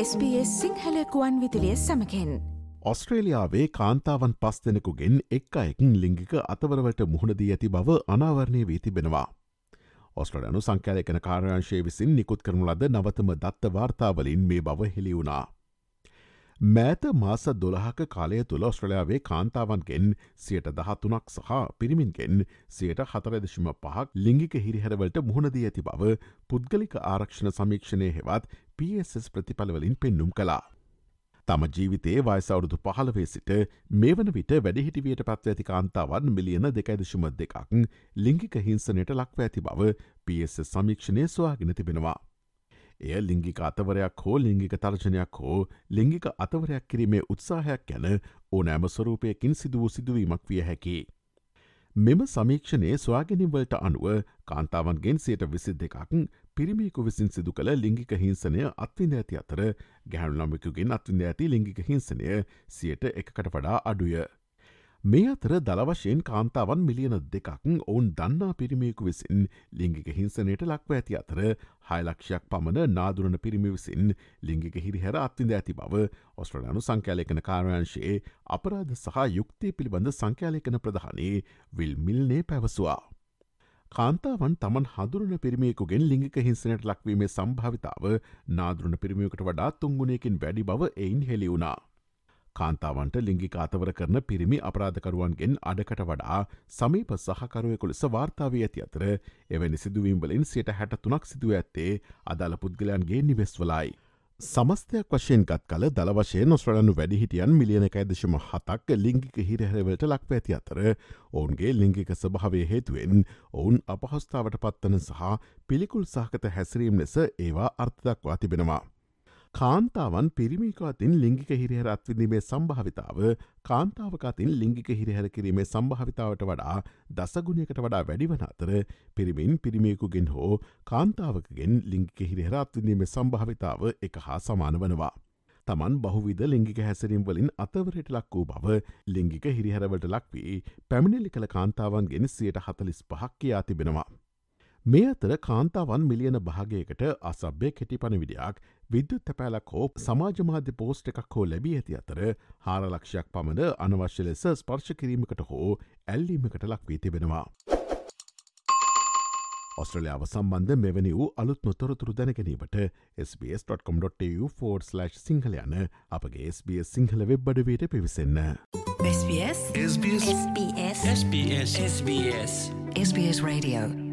SBS සිංහලකුවන් විදිලිය සමකෙන් ඔස්ට්‍රේලියාවේ කාන්තාවන් පස් දෙනෙකුගෙන් එක් අයකින් ලිංගික අතවරවට මුහුණදී ඇති බව අනාවරණය වී තිබෙනවා. ඔස්ට්‍රලයනු සංකෑලකන කාරයංශය විසින් නිකුත් කරනු ලද නවතම දත්ත වාර්තාවලින් මේ බව හෙළිවුණා. මෑත මාස දොළහක කාලය තුළ ඔස්ට්‍රලයාාවේ කාන්තාවන්ගෙන් සියට දහතුනක් සහ පිරිමින්ගෙන් සියට හතරදශම පහක් ලිංගික හිරිහැරවලට මුහුණදී ඇති බව පුද්ගලික ආරක්ෂණ සමීක්ෂණය හෙවත් PSS ප්‍රතිඵලවලින් පෙන්නුම් කලා. තම ජීවිතයේ වයිසවුරුදු පහළවේ සිට මේ වන විට වැඩිහිටිවියට පත්ව ඇති කාන්තාවන් මිලියන දෙකයිදශම දෙකක් ලිංගික හිංසනයට ලක්ව ඇති බව PSS සමීක්ෂණය සොයාගෙන තිබෙනවා. එය ලිංගික අතවරයක් හෝ ලිංගික තර්ජනයක් හෝ ලිංගික අතවරයක් කිරීමේ උත්සාහයක් ගැන ඕනෑම ස්වරූපයකින් සිදුවූ සිදුවීමක් විය හැකි. මෙම සමීක්ෂණයේ ස්වාගෙනවලට අනුව කාන්තාවන්ගෙන් සයට විසි දෙකක් පිරිමිකු විසින් සිදු කළ ලිංගික හිංසනය අත්විඳ ඇති අතර ගැහුණු ළමකුගෙන් අත්විඳ ඇති ලිංගික හිංසනය සියට එකකට වඩා අඩුය. මේ අතර දළවශයෙන් කාන්තාවන් මිලියන දෙකක් ඔවුන් දන්නා පිරිමියකු විසින් ලිංගික හිංසනයට ලක්ව ඇති අතර හයිලක්ෂයක් පමණ නාදුරන පිරිමි විසින් ලිංගික හිරිහැර අත්විඳ ඇති බව ඔස්ට්‍රලයානු සංකෑලකන කාරයංශයේ අපරාධ සහ යුක්තිය පිළිබඳ සංකෑලකන ප්‍රධානයේ විල් මිල්නේ පැවසවා. කාන්තාවන් තමන් හදුරන පිරිමියකුගෙන් ලිංගික හිංසනයට ලක්වීමේ සම්භාවිතාව නාදුරන පිරිමියකට වඩා තුංගුණයකින් වැඩි බව එයින් හෙළිවුණා. කාන්තාවන්ට ලිංගික අතවර කරන පිරිමි අපරාධකරුවන්ගෙන් අඩකට වඩා සමීප සහකරුවකුල සවාර්තාවී ඇති අතර එවැනි සිදුවීම්වලින් සියට හැට තුනක් සිදුව ඇත්තේ අදාළ පුද්ගලයන්ගේ නිවෙස්වලයි. සමස්තයක් වශයෙන් ගත් කල දළ වශයෙන් නොස්්‍රලනු වැඩිහිටියන් මිලියනකයි දශම හතක් ලිංගික හිරහැරවලට ලක් ඇති අතර ඔවුන්ගේ ලිංගික ස්භාවය හේතුවෙන් ඔවුන් අපහස්ථාවට පත්වන සහ පිළිකුල් සහකත හැසිරීම් ලෙස ඒවා අර්ථදක්වා තිබෙනවා. කාන්තාවන් පිරිමිකාතින් ලිංගික හිරිහර අත්විඳීමේ සම්භාවිතාව කාන්තාවකාතින් ලිංගික හිරිහැර කිරීමේ සම්භාවිතාවට වඩා දසගුණයකට වඩා වැඩිවන අතර පිරිමින් පිරිමියකුගෙන් හෝ කාන්තාවකගෙන් ලිංගික හිරිහර අත්විඳීමේ සම්භාවිතාව එක හා සමාන වනවා. තමන් බහුවිද ලිංගික හැසිරීම් වලින් අතවරයට ලක් වූ බව ලිංගික හිරිහැරවට ලක්වී පැමිණිලි කළ කාන්තාවන්ගෙන් සියට හතලිස් පහක් කියා තිබෙනවා. මේ අතර කාන්තාවන් මිලියන භාගයකට අසභ්‍ය කෙටි පණවිඩයක් විද්‍යුත් තැපෑලක් හෝ සමාජමාධ්‍ය පෝස්ට් එකක් හෝ ලැබී ඇති අතර හාරලක්ෂයක් පමණ අනවශ්‍ය ලෙස ස්පර්ශ කිරීමකට හෝ ඇල්ලීමකට ලක්වී තිබෙනවා. ඔස්ට්‍රලියාව සම්බන්ධ මෙවැනි වූ අලුත් නොතොරතුරු දැනගැනීමට SBS.com.tu4/ සිංහල යන අපගේ SBS Sinhala වෙබ්බඩවයට පිවිසන්න. SBS SBS SBS SBS SBS Radio